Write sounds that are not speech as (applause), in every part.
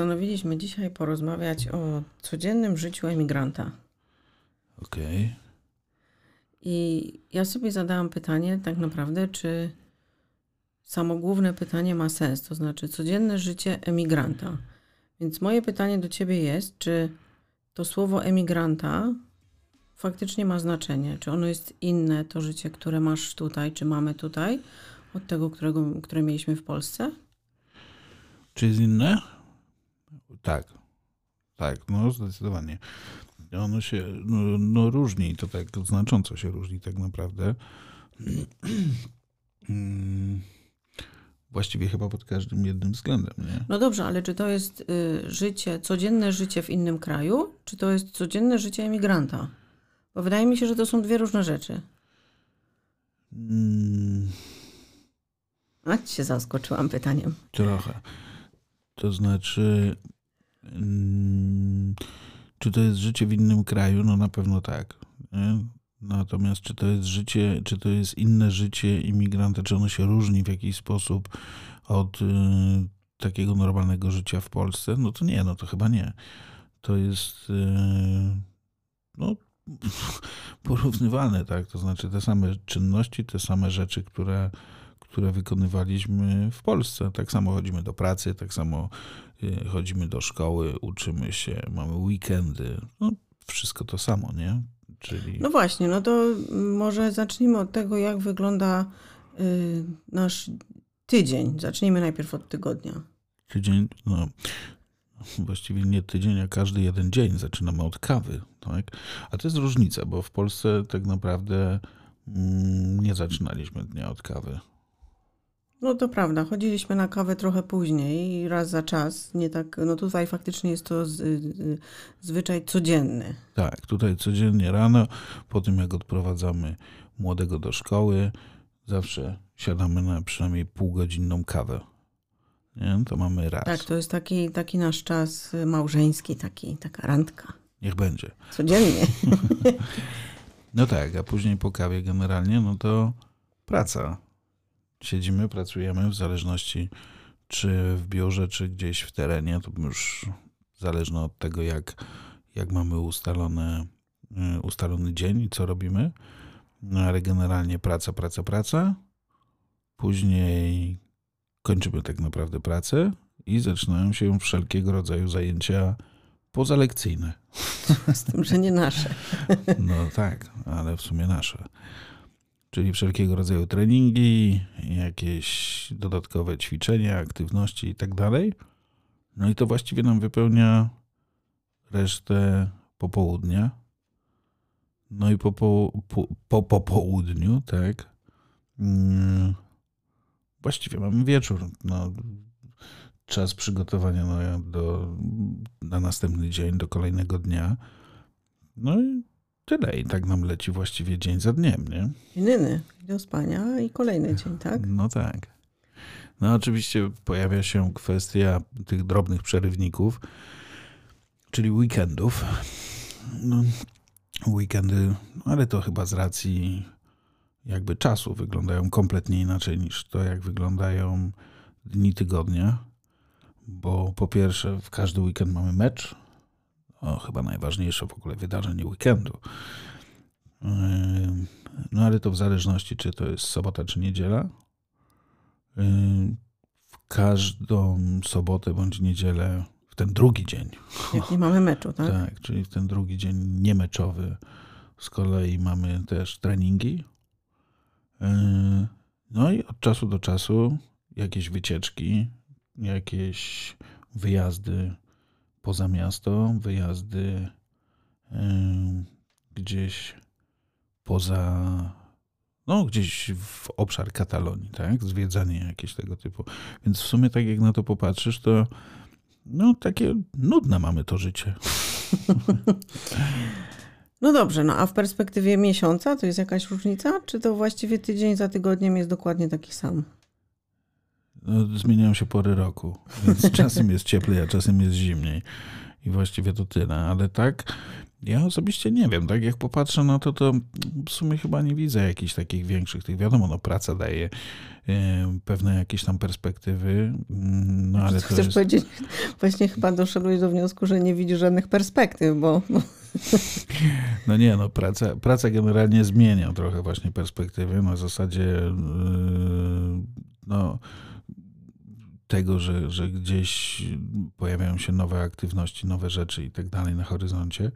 postanowiliśmy dzisiaj porozmawiać o codziennym życiu emigranta. Okej. Okay. I ja sobie zadałam pytanie, tak naprawdę, czy samo główne pytanie ma sens, to znaczy codzienne życie emigranta. Więc moje pytanie do ciebie jest, czy to słowo emigranta faktycznie ma znaczenie? Czy ono jest inne, to życie, które masz tutaj, czy mamy tutaj, od tego, którego, które mieliśmy w Polsce? Czy jest inne? Tak. Tak, no zdecydowanie. Ono się no, no różni, to tak znacząco się różni tak naprawdę. Mm, właściwie chyba pod każdym jednym względem. Nie? No dobrze, ale czy to jest y, życie, codzienne życie w innym kraju, czy to jest codzienne życie emigranta? Bo wydaje mi się, że to są dwie różne rzeczy. Hmm. A ci się zaskoczyłam pytaniem. Trochę. To znaczy, czy to jest życie w innym kraju? No na pewno tak. Nie? Natomiast czy to jest życie, czy to jest inne życie imigranta, czy ono się różni w jakiś sposób od y, takiego normalnego życia w Polsce? No to nie, no to chyba nie. To jest y, no, (laughs) porównywalne, tak? To znaczy te same czynności, te same rzeczy, które, które wykonywaliśmy w Polsce. Tak samo chodzimy do pracy, tak samo y, chodzimy do szkoły, uczymy się, mamy weekendy. No, wszystko to samo, nie? Czyli... No właśnie, no to może zacznijmy od tego, jak wygląda y, nasz tydzień. Zacznijmy najpierw od tygodnia. Tydzień, no właściwie nie tydzień, a każdy jeden dzień. Zaczynamy od kawy, tak? A to jest różnica, bo w Polsce tak naprawdę mm, nie zaczynaliśmy dnia od kawy. No to prawda, chodziliśmy na kawę trochę później, raz za czas. Nie tak, no tutaj faktycznie jest to z, y, zwyczaj codzienny. Tak, tutaj codziennie rano, po tym jak odprowadzamy młodego do szkoły, zawsze siadamy na przynajmniej półgodzinną kawę. Nie? To mamy raz. Tak, to jest taki, taki nasz czas małżeński, taki, taka randka. Niech będzie. Codziennie. (laughs) no tak, a później po kawie generalnie, no to praca siedzimy, pracujemy w zależności czy w biurze, czy gdzieś w terenie, to już zależne od tego, jak, jak mamy ustalone, y, ustalony dzień i co robimy. No ale generalnie praca, praca, praca. Później kończymy tak naprawdę pracę i zaczynają się wszelkiego rodzaju zajęcia pozalekcyjne. (laughs) Z tym, że nie nasze. No tak, ale w sumie nasze czyli wszelkiego rodzaju treningi, jakieś dodatkowe ćwiczenia, aktywności i tak. No i to właściwie nam wypełnia resztę popołudnia. No i po, po, po, po popołudniu, tak, mm, właściwie mamy wieczór. No, czas przygotowania na, do, na następny dzień, do kolejnego dnia. No i tyle. I tak nam leci właściwie dzień za dniem, nie? Inny do spania i kolejny dzień, tak? No tak. No oczywiście pojawia się kwestia tych drobnych przerywników, czyli weekendów. No, weekendy, ale to chyba z racji jakby czasu wyglądają kompletnie inaczej niż to, jak wyglądają dni tygodnia. Bo po pierwsze, w każdy weekend mamy mecz, o, chyba najważniejsze w ogóle wydarzenie weekendu. No ale to w zależności, czy to jest sobota, czy niedziela. W każdą sobotę bądź niedzielę, w ten drugi dzień. Jak nie mamy meczu, tak? Tak, czyli w ten drugi dzień niemeczowy z kolei mamy też treningi. No i od czasu do czasu jakieś wycieczki, jakieś wyjazdy poza miasto, wyjazdy gdzieś poza, no gdzieś w obszar Katalonii, tak? Zwiedzanie jakieś tego typu. Więc w sumie tak jak na to popatrzysz, to no takie nudne mamy to życie. (laughs) No dobrze, no a w perspektywie miesiąca to jest jakaś różnica? Czy to właściwie tydzień za tygodniem jest dokładnie taki sam? No, zmieniają się pory roku, więc (laughs) czasem jest cieplej, a czasem jest zimniej. I właściwie to tyle. Ale tak, Ja osobiście nie wiem, tak jak popatrzę na to, to w sumie chyba nie widzę jakichś takich większych tych, wiadomo, no praca daje e, pewne jakieś tam perspektywy, mm, no ale Co chcesz jest... powiedzieć, (laughs) właśnie chyba doszedłeś do wniosku, że nie widzisz żadnych perspektyw, bo... (laughs) No nie, no praca, praca generalnie zmienia trochę właśnie perspektywy, na zasadzie yy, no tego, że, że gdzieś pojawiają się nowe aktywności, nowe rzeczy i tak dalej na horyzoncie.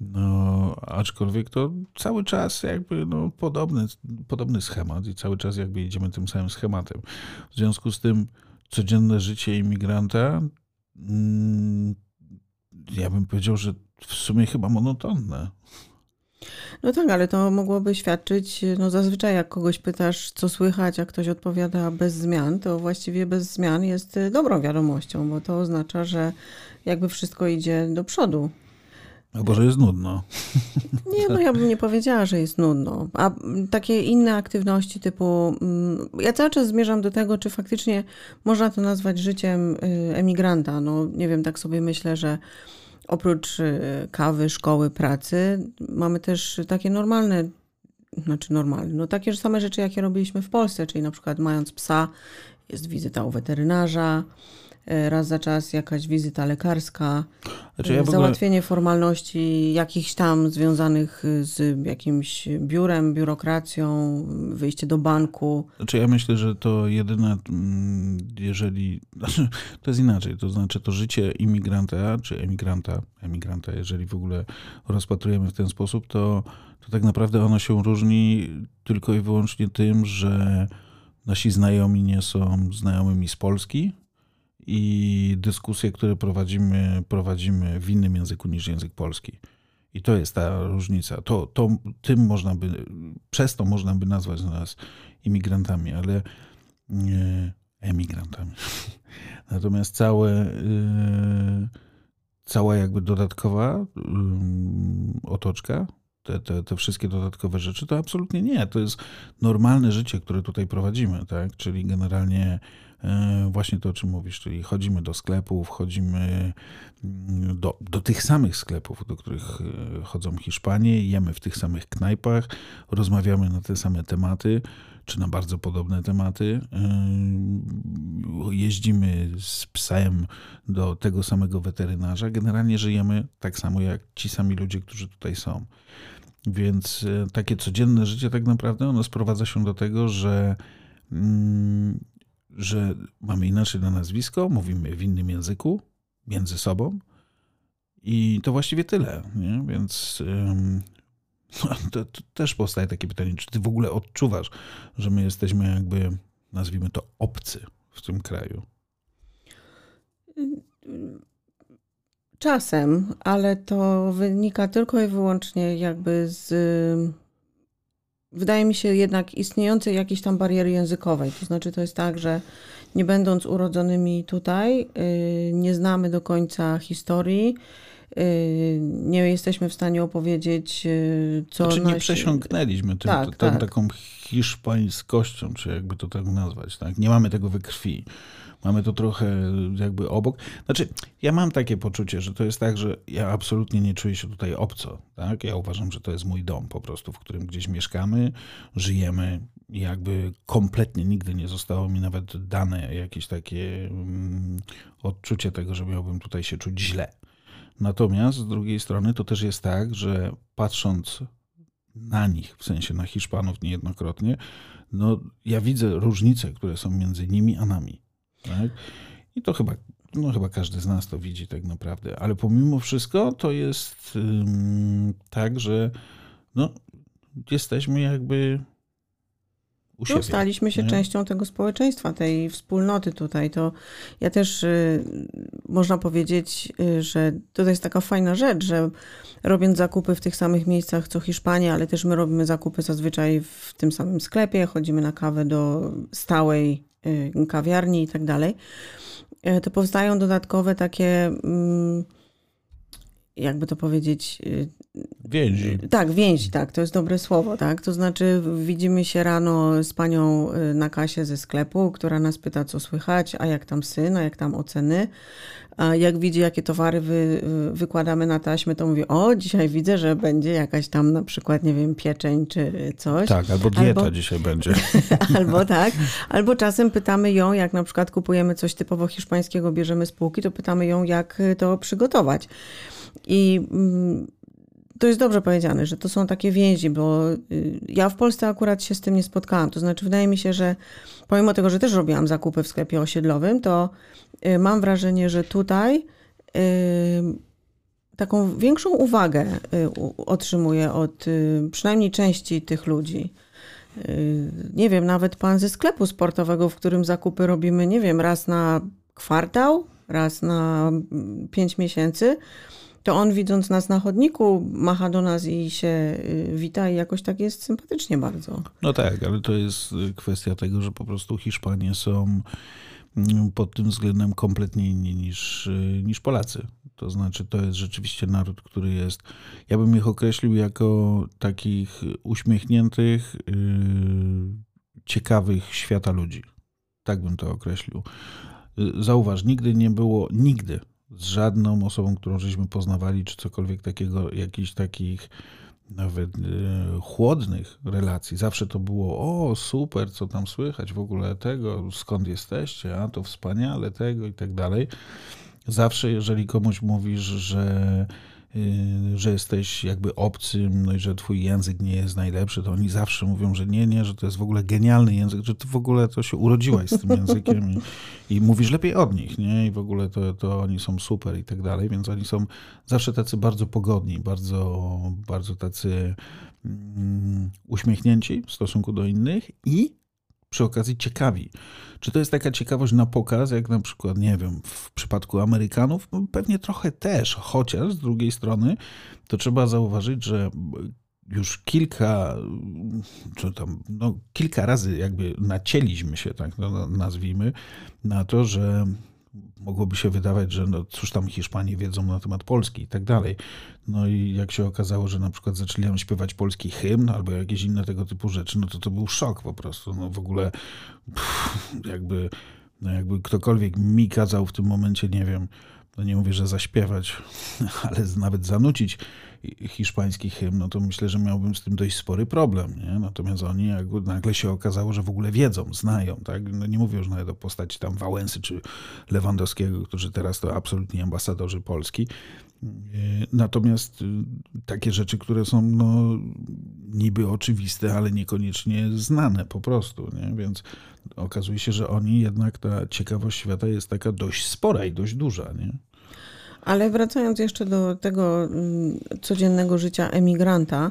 No, aczkolwiek to cały czas jakby no, podobny, podobny schemat i cały czas jakby idziemy tym samym schematem. W związku z tym codzienne życie imigranta, mm, ja bym powiedział, że w sumie chyba monotonne. No tak, ale to mogłoby świadczyć, no zazwyczaj jak kogoś pytasz, co słychać, a ktoś odpowiada bez zmian, to właściwie bez zmian jest dobrą wiadomością, bo to oznacza, że jakby wszystko idzie do przodu. Albo, że jest nudno. (laughs) Nie, no ja bym nie powiedziała, że jest nudno. A takie inne aktywności typu... Mm, ja cały czas zmierzam do tego, czy faktycznie można to nazwać życiem y, emigranta. No nie wiem, tak sobie myślę, że oprócz y, kawy, szkoły, pracy, mamy też takie normalne, znaczy normalne, no takie same rzeczy, jakie robiliśmy w Polsce, czyli na przykład mając psa, jest wizyta u weterynarza, raz za czas jakaś wizyta lekarska, znaczy ja załatwienie ogóle... formalności jakichś tam związanych z jakimś biurem, biurokracją, wyjście do banku. Znaczy ja myślę, że to jedyne, mm, jeżeli, znaczy to jest inaczej, to znaczy to życie imigranta, czy emigranta, emigranta, jeżeli w ogóle rozpatrujemy w ten sposób, to, to tak naprawdę ono się różni tylko i wyłącznie tym, że nasi znajomi nie są znajomymi z Polski, i dyskusje, które prowadzimy, prowadzimy w innym języku niż język polski. I to jest ta różnica. To, to, tym można by, przez to można by nazwać nas imigrantami, ale nie emigrantami. (laughs) Natomiast całe, yy, cała jakby dodatkowa yy, otoczka, te, te, te wszystkie dodatkowe rzeczy, to absolutnie nie. To jest normalne życie, które tutaj prowadzimy, tak? Czyli generalnie E, właśnie to, o czym mówisz, czyli chodzimy do sklepów, chodzimy mm, do, do tych samych sklepów, do których e, chodzą Hiszpanie, jemy w tych samych knajpach, rozmawiamy na te same tematy, czy na bardzo podobne tematy. E, jeździmy z psem do tego samego weterynarza. Generalnie żyjemy tak samo jak ci sami ludzie, którzy tutaj są. Więc takie codzienne życie tak naprawdę ono sprowadza się do tego, że mm, że mamy inaczej na nazwisko, mówimy w innym języku, między sobą i to właściwie tyle. Nie? Więc (laughs) no, to, to też powstaje takie pytanie, czy ty w ogóle odczuwasz, że my jesteśmy jakby, nazwijmy to, obcy w tym kraju? Czasem, ale to wynika tylko i wyłącznie jakby z wydaje mi się jednak istniejącej jakiejś tam bariery językowej. To znaczy to jest tak, że nie będąc urodzonymi tutaj, y, nie znamy do końca historii, nie jesteśmy w stanie opowiedzieć, y, co... Znaczy nie nasi... przesiąknęliśmy tym, tak, tak. taką hiszpańskością, czy jakby to tak nazwać. Tak? Nie mamy tego we krwi. Mamy to trochę jakby obok. Znaczy, ja mam takie poczucie, że to jest tak, że ja absolutnie nie czuję się tutaj obco. Tak? Ja uważam, że to jest mój dom po prostu, w którym gdzieś mieszkamy, żyjemy. Jakby kompletnie nigdy nie zostało mi nawet dane jakieś takie um, odczucie tego, że miałbym tutaj się czuć źle. Natomiast z drugiej strony to też jest tak, że patrząc na nich, w sensie na Hiszpanów niejednokrotnie, no ja widzę różnice, które są między nimi a nami. Tak? I to chyba, no chyba każdy z nas to widzi tak naprawdę. Ale pomimo wszystko to jest tak, że no, jesteśmy jakby u siebie. No, staliśmy się nie? częścią tego społeczeństwa, tej wspólnoty tutaj. To ja też y, można powiedzieć, y, że to jest taka fajna rzecz, że robiąc zakupy w tych samych miejscach co Hiszpania, ale też my robimy zakupy zazwyczaj w tym samym sklepie, chodzimy na kawę do stałej Y, kawiarni i tak dalej, y, to powstają dodatkowe takie, mm, jakby to powiedzieć, y, Więzi. Tak, więzi, tak, to jest dobre słowo, tak. To znaczy widzimy się rano z panią y, na kasie ze sklepu, która nas pyta, co słychać, a jak tam syn, a jak tam oceny. A jak widzi, jakie towary wy, y, wykładamy na taśmę, to mówi, o, dzisiaj widzę, że będzie jakaś tam na przykład, nie wiem, pieczeń czy coś. Tak, albo dieta albo, dzisiaj będzie. (laughs) albo tak. Albo czasem pytamy ją, jak na przykład kupujemy coś typowo hiszpańskiego, bierzemy z półki, to pytamy ją, jak to przygotować. I mm, to jest dobrze powiedziane, że to są takie więzi, bo y, ja w Polsce akurat się z tym nie spotkałam. To znaczy, wydaje mi się, że pomimo tego, że też robiłam zakupy w sklepie osiedlowym, to y, mam wrażenie, że tutaj y, taką większą uwagę otrzymuję od przynajmniej części tych ludzi. Nie wiem, nawet pan ze sklepu sportowego, w którym zakupy robimy, nie wiem, raz na kwartał, raz na mm, pięć miesięcy to on widząc nas na chodniku, macha do nas i się y, wita i jakoś tak jest sympatycznie bardzo. No tak, ale to jest y, kwestia tego, że po prostu Hiszpanie są mm, pod tym względem kompletnie inni niż, y, niż Polacy. To znaczy, to jest rzeczywiście naród, który jest, ja bym ich określił jako takich uśmiechniętych, ciekawych świata ludzi. Tak bym to określił. Zauważ, nigdy nie było, nigdy z żadną osobą, którą żeśmy poznawali, czy cokolwiek takiego, jakichś takich nawet y, chłodnych relacji. Zawsze to było, o super, co tam słychać w ogóle tego, skąd jesteście, a to wspaniale tego i tak dalej. Zawsze, jeżeli komuś mówisz, że że jesteś jakby obcym, no i że twój język nie jest najlepszy, to oni zawsze mówią, że nie, nie, że to jest w ogóle genialny język, że ty w ogóle to się urodziłaś z tym językiem i, i mówisz lepiej od nich, nie? I w ogóle to, to oni są super i tak dalej, więc oni są zawsze tacy bardzo pogodni, bardzo, bardzo tacy mm, uśmiechnięci w stosunku do innych i przy okazji ciekawi. Czy to jest taka ciekawość na pokaz, jak na przykład, nie wiem, w przypadku Amerykanów? No, pewnie trochę też, chociaż z drugiej strony to trzeba zauważyć, że już kilka, czy tam, no, kilka razy jakby nacięliśmy się, tak no, nazwijmy, na to, że mogłoby się wydawać, że no cóż tam Hiszpanie wiedzą na temat Polski i tak dalej. No i jak się okazało, że na przykład zaczęli śpiewać polski hymn albo jakieś inne tego typu rzeczy, no to to był szok po prostu. No w ogóle pff, jakby, no jakby ktokolwiek mi kazał w tym momencie, nie wiem, no nie mówię, że zaśpiewać, (laughs) ale nawet zanucić hiszpański hymn, no to myślę, że miałbym z tym dość spory problem. Nie? Natomiast oni jakby nagle się okazało, że w ogóle wiedzą, znają. Tak? No nie mówię już nawet o postaci tam Wałęsy czy Lewandowskiego, którzy teraz to absolutnie ambasadorzy Polski. Natomiast y, takie rzeczy, które są no, niby oczywiste, ale niekoniecznie znane po prostu. Nie? Więc okazuje się, że oni jednak ta ciekawość świata jest taka dość spora i dość duża. Nie? Ale wracając jeszcze do tego mm, codziennego życia emigranta,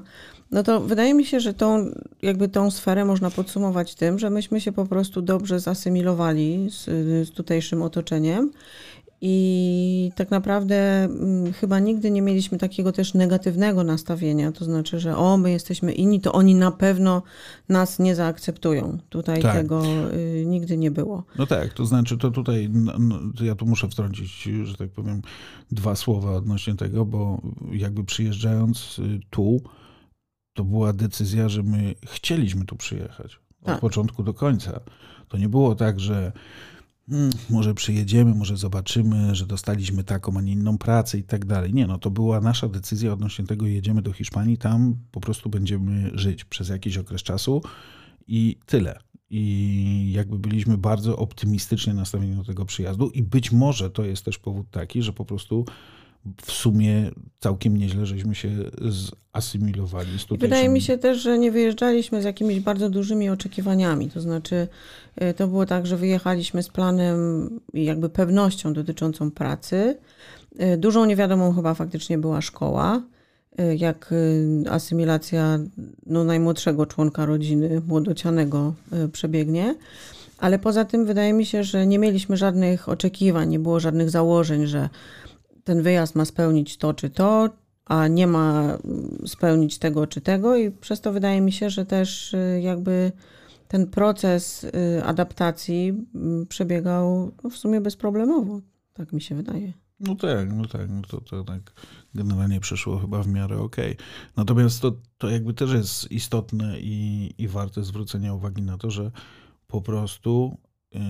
no to wydaje mi się, że tą, jakby tą sferę można podsumować tym, że myśmy się po prostu dobrze zasymilowali z, z tutejszym otoczeniem i tak naprawdę mm, chyba nigdy nie mieliśmy takiego też negatywnego nastawienia, to znaczy, że o, my jesteśmy inni, to oni na pewno nas nie zaakceptują. Tutaj tak. tego y, nigdy nie było. No tak, to znaczy, to tutaj no, ja tu muszę wtrącić, że tak powiem, dwa słowa odnośnie tego, bo jakby przyjeżdżając y, tu, to była decyzja, że my chcieliśmy tu przyjechać od tak. początku do końca. To nie było tak, że hmm, może przyjedziemy, może zobaczymy, że dostaliśmy taką, a nie inną pracę i tak dalej. Nie, no to była nasza decyzja odnośnie tego, jedziemy do Hiszpanii, tam po prostu będziemy żyć przez jakiś okres czasu i tyle. I jakby byliśmy bardzo optymistycznie nastawieni do tego przyjazdu, i być może to jest też powód taki, że po prostu w sumie całkiem nieźle żeśmy się zasymilowali z tutejszym... Wydaje mi się też, że nie wyjeżdżaliśmy z jakimiś bardzo dużymi oczekiwaniami. To znaczy, y, to było tak, że wyjechaliśmy z planem i jakby pewnością dotyczącą pracy. Y, dużą niewiadomą chyba faktycznie była szkoła. Y, jak asymilacja no, najmłodszego członka rodziny, młodocianego, przebiegnie. Ale poza tym wydaje mi się, że nie mieliśmy żadnych oczekiwań, nie było żadnych założeń, że ten wyjazd ma spełnić to czy to, a nie ma spełnić tego czy tego, i przez to wydaje mi się, że też y, jakby ten proces y, adaptacji mm, przebiegał no, w sumie bezproblemowo. Tak mi się wydaje. No tak, no tak, no to, to tak generalnie przeszło chyba w miarę okej. Okay. Natomiast to, to jakby też jest istotne i, i warte zwrócenia uwagi na to, że po prostu yy,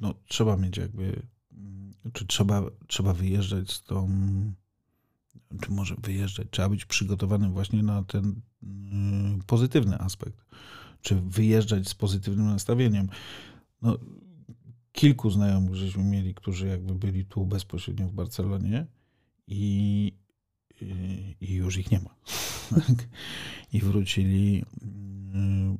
no, trzeba mieć jakby, czy trzeba, trzeba wyjeżdżać z tą, czy może wyjeżdżać, trzeba być przygotowanym właśnie na ten yy, pozytywny aspekt, czy wyjeżdżać z pozytywnym nastawieniem. No, kilku znajomych żeśmy mieli, którzy jakby byli tu bezpośrednio w Barcelonie i, i już ich nie ma. (laughs) I wrócili mm,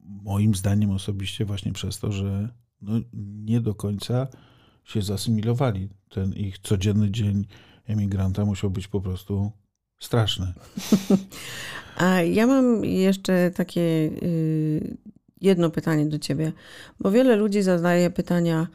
moim zdaniem osobiście właśnie przez to, że no nie do końca się zasymilowali. Ten ich codzienny dzień emigranta musiał być po prostu straszny. (laughs) A ja mam jeszcze takie y, jedno pytanie do ciebie, bo wiele ludzi zadaje pytania,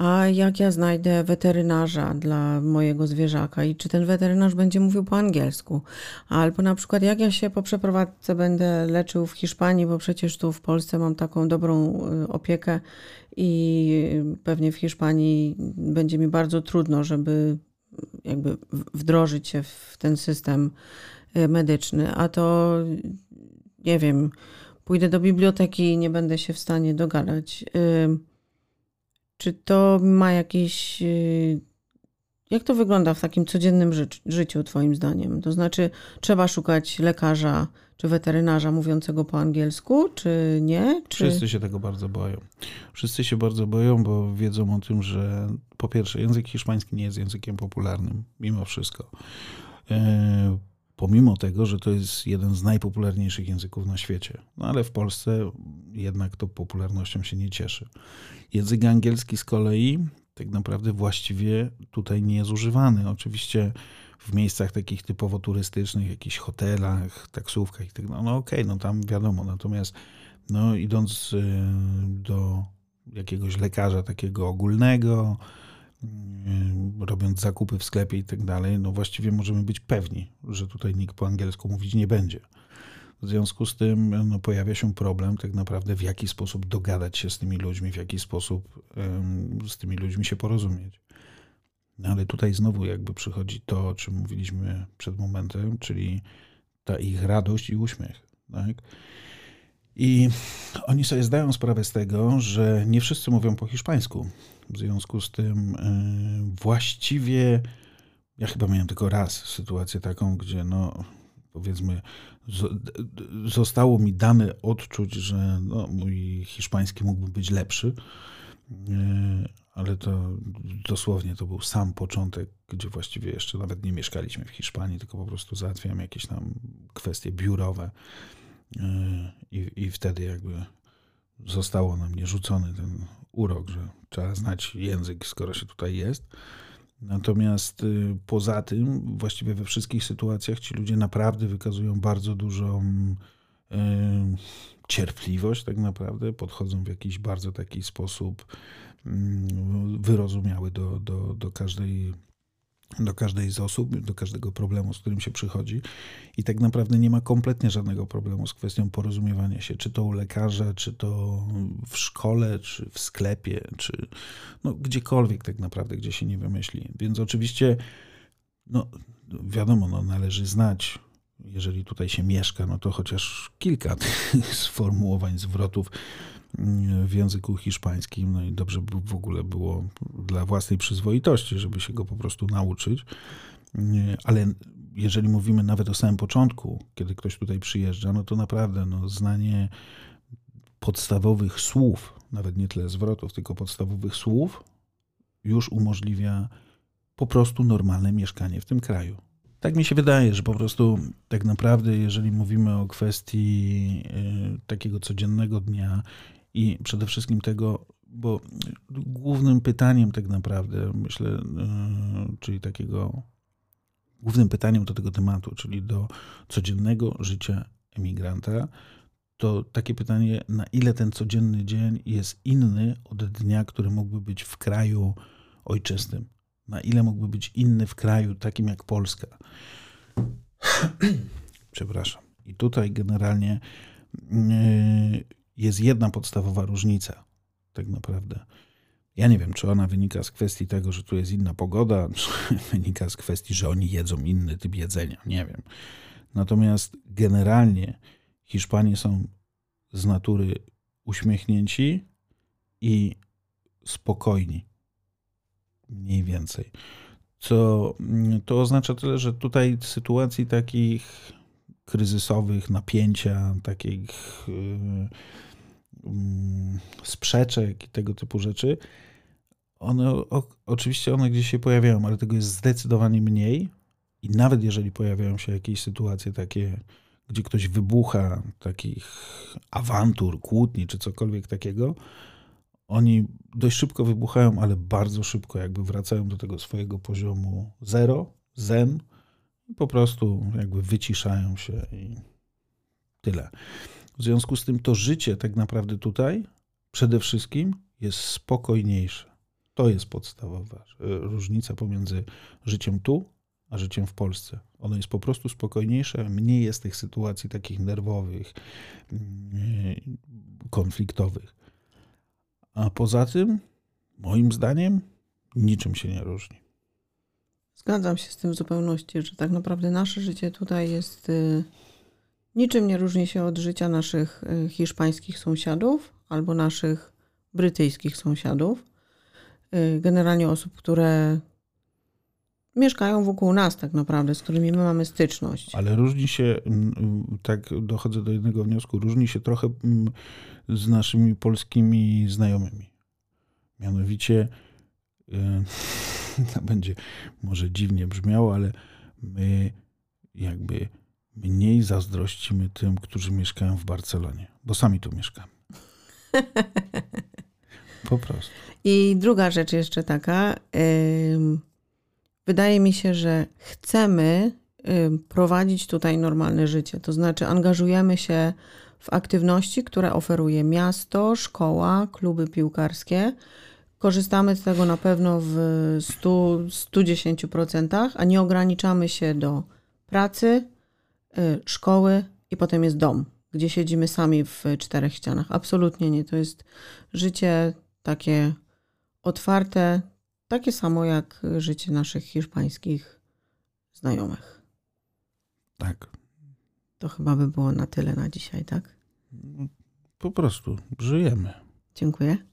a jak ja znajdę weterynarza dla mojego zwierzaka i czy ten weterynarz będzie mówił po angielsku? Albo na przykład jak ja się po przeprowadzce będę leczył w Hiszpanii, bo przecież tu w Polsce mam taką dobrą y, opiekę i pewnie w Hiszpanii będzie mi bardzo trudno, żeby jakby wdrożyć się w ten system y, medyczny, a to nie wiem, pójdę do biblioteki i nie będę się w stanie dogadać. Czy to ma jakieś. Y, jak to wygląda w takim codziennym ży życiu, Twoim zdaniem? To znaczy, trzeba szukać lekarza czy weterynarza mówiącego po angielsku, czy nie? Czy... Wszyscy się tego bardzo boją. Wszyscy się bardzo boją, bo wiedzą o tym, że po pierwsze, język hiszpański nie jest językiem popularnym, mimo wszystko. Pomimo tego, że to jest jeden z najpopularniejszych języków na świecie. No ale w Polsce jednak to popularnością się nie cieszy. Język angielski z kolei tak naprawdę właściwie tutaj nie jest używany. Oczywiście w miejscach takich typowo turystycznych, jakichś hotelach, taksówkach i tak no, no okej, okay, no tam wiadomo. Natomiast no idąc y, do jakiegoś lekarza takiego ogólnego, robiąc zakupy w sklepie i tak dalej, no właściwie możemy być pewni, że tutaj nikt po angielsku mówić nie będzie. W związku z tym no, pojawia się problem tak naprawdę w jaki sposób dogadać się z tymi ludźmi, w jaki sposób z tymi ludźmi się porozumieć. No, ale tutaj znowu jakby przychodzi to, o czym mówiliśmy przed momentem, czyli ta ich radość i uśmiech. Tak? I oni sobie zdają sprawę z tego, że nie wszyscy mówią po hiszpańsku. W związku z tym yy, właściwie ja chyba miałem tylko raz sytuację taką, gdzie no powiedzmy zostało mi dane odczuć, że no, mój hiszpański mógłby być lepszy, e, ale to dosłownie to był sam początek, gdzie właściwie jeszcze nawet nie mieszkaliśmy w Hiszpanii, tylko po prostu załatwiałem jakieś tam kwestie biurowe. E, i, i wtedy jakby zostało na mnie rzucony ten urok, że trzeba znać język, skoro się tutaj jest. Natomiast y, poza tym, właściwie we wszystkich sytuacjach ci ludzie naprawdę wykazują bardzo dużą y, cierpliwość, tak naprawdę, podchodzą w jakiś bardzo taki sposób mm, wyrozumiały do, do, do każdej do każdej z osób, do każdego problemu, z którym się przychodzi. I tak naprawdę nie ma kompletnie żadnego problemu z kwestią porozumiewania się, czy to u lekarza, czy to w szkole, czy w sklepie, czy no, gdziekolwiek tak naprawdę, gdzie się nie wymyśli. Więc oczywiście, no wiadomo, no, należy znać jeżeli tutaj się mieszka, no to chociaż kilka tych (laughs) sformułowań, zwrotów w języku hiszpańskim. No i dobrze by w ogóle było dla własnej przyzwoitości, żeby się go po prostu nauczyć. Ale jeżeli mówimy nawet o samym początku, kiedy ktoś tutaj przyjeżdża, no to naprawdę no, znanie podstawowych słów, nawet nie tyle zwrotów, tylko podstawowych słów, już umożliwia po prostu normalne mieszkanie w tym kraju. Tak mi się wydaje, że po prostu tak naprawdę, jeżeli mówimy o kwestii y, takiego codziennego dnia i przede wszystkim tego, bo głównym pytaniem tak naprawdę, myślę, e, czyli takiego głównym pytaniem do tego tematu, czyli do codziennego życia emigranta, to takie pytanie, na ile ten codzienny dzień jest inny od dnia, który mógłby być w kraju ojczystym? Na ile mógłby być inny w kraju takim jak Polska? (clears throat) Przepraszam. I tutaj generalnie yy, jest jedna podstawowa różnica, tak naprawdę. Ja nie wiem, czy ona wynika z kwestii tego, że tu jest inna pogoda, (laughs) czy wynika z kwestii, że oni jedzą inny typ jedzenia. Nie wiem. Natomiast generalnie Hiszpanie są z natury uśmiechnięci i spokojni. Mniej więcej. Co to oznacza tyle, że tutaj sytuacji takich kryzysowych, napięcia, takich yy, sprzeczek i tego typu rzeczy, one o, oczywiście one gdzieś się pojawiają, ale tego jest zdecydowanie mniej. I nawet jeżeli pojawiają się jakieś sytuacje takie, gdzie ktoś wybucha, takich awantur, kłótni czy cokolwiek takiego, oni dość szybko wybuchają, ale bardzo szybko jakby wracają do tego swojego poziomu zero, zen i po prostu jakby wyciszają się i tyle. W związku z tym to życie tak naprawdę tutaj przede wszystkim jest spokojniejsze. To jest podstawowa e, różnica pomiędzy życiem tu, a życiem w Polsce. Ono jest po prostu spokojniejsze, mniej jest tych sytuacji takich nerwowych, mm, konfliktowych. A poza tym, moim zdaniem, niczym się nie różni. Zgadzam się z tym w zupełności, że tak naprawdę nasze życie tutaj jest y, niczym nie różni się od życia naszych y, hiszpańskich sąsiadów albo naszych brytyjskich sąsiadów. Y, generalnie osób, które mieszkają wokół nas tak naprawdę, z którymi my mamy styczność. Ale różni się, tak dochodzę do jednego wniosku, różni się trochę z naszymi polskimi znajomymi. Mianowicie, (laughs) to będzie może dziwnie brzmiało, ale my jakby mniej zazdrościmy tym, którzy mieszkają w Barcelonie, bo sami tu mieszkamy. (laughs) Po prostu. I druga rzecz jeszcze taka. Wydaje mi się, że chcemy prowadzić tutaj normalne życie. To znaczy, angażujemy się w aktywności, które oferuje miasto, szkoła, kluby piłkarskie. Korzystamy z tego na pewno w 100, 110%, a nie ograniczamy się do pracy, szkoły i potem jest dom, gdzie siedzimy sami w czterech ścianach. Absolutnie nie. To jest życie takie otwarte, takie samo jak życie naszych hiszpańskich znajomych. Tak. To chyba by było na tyle na dzisiaj, tak? Po prostu żyjemy. Dziękuję.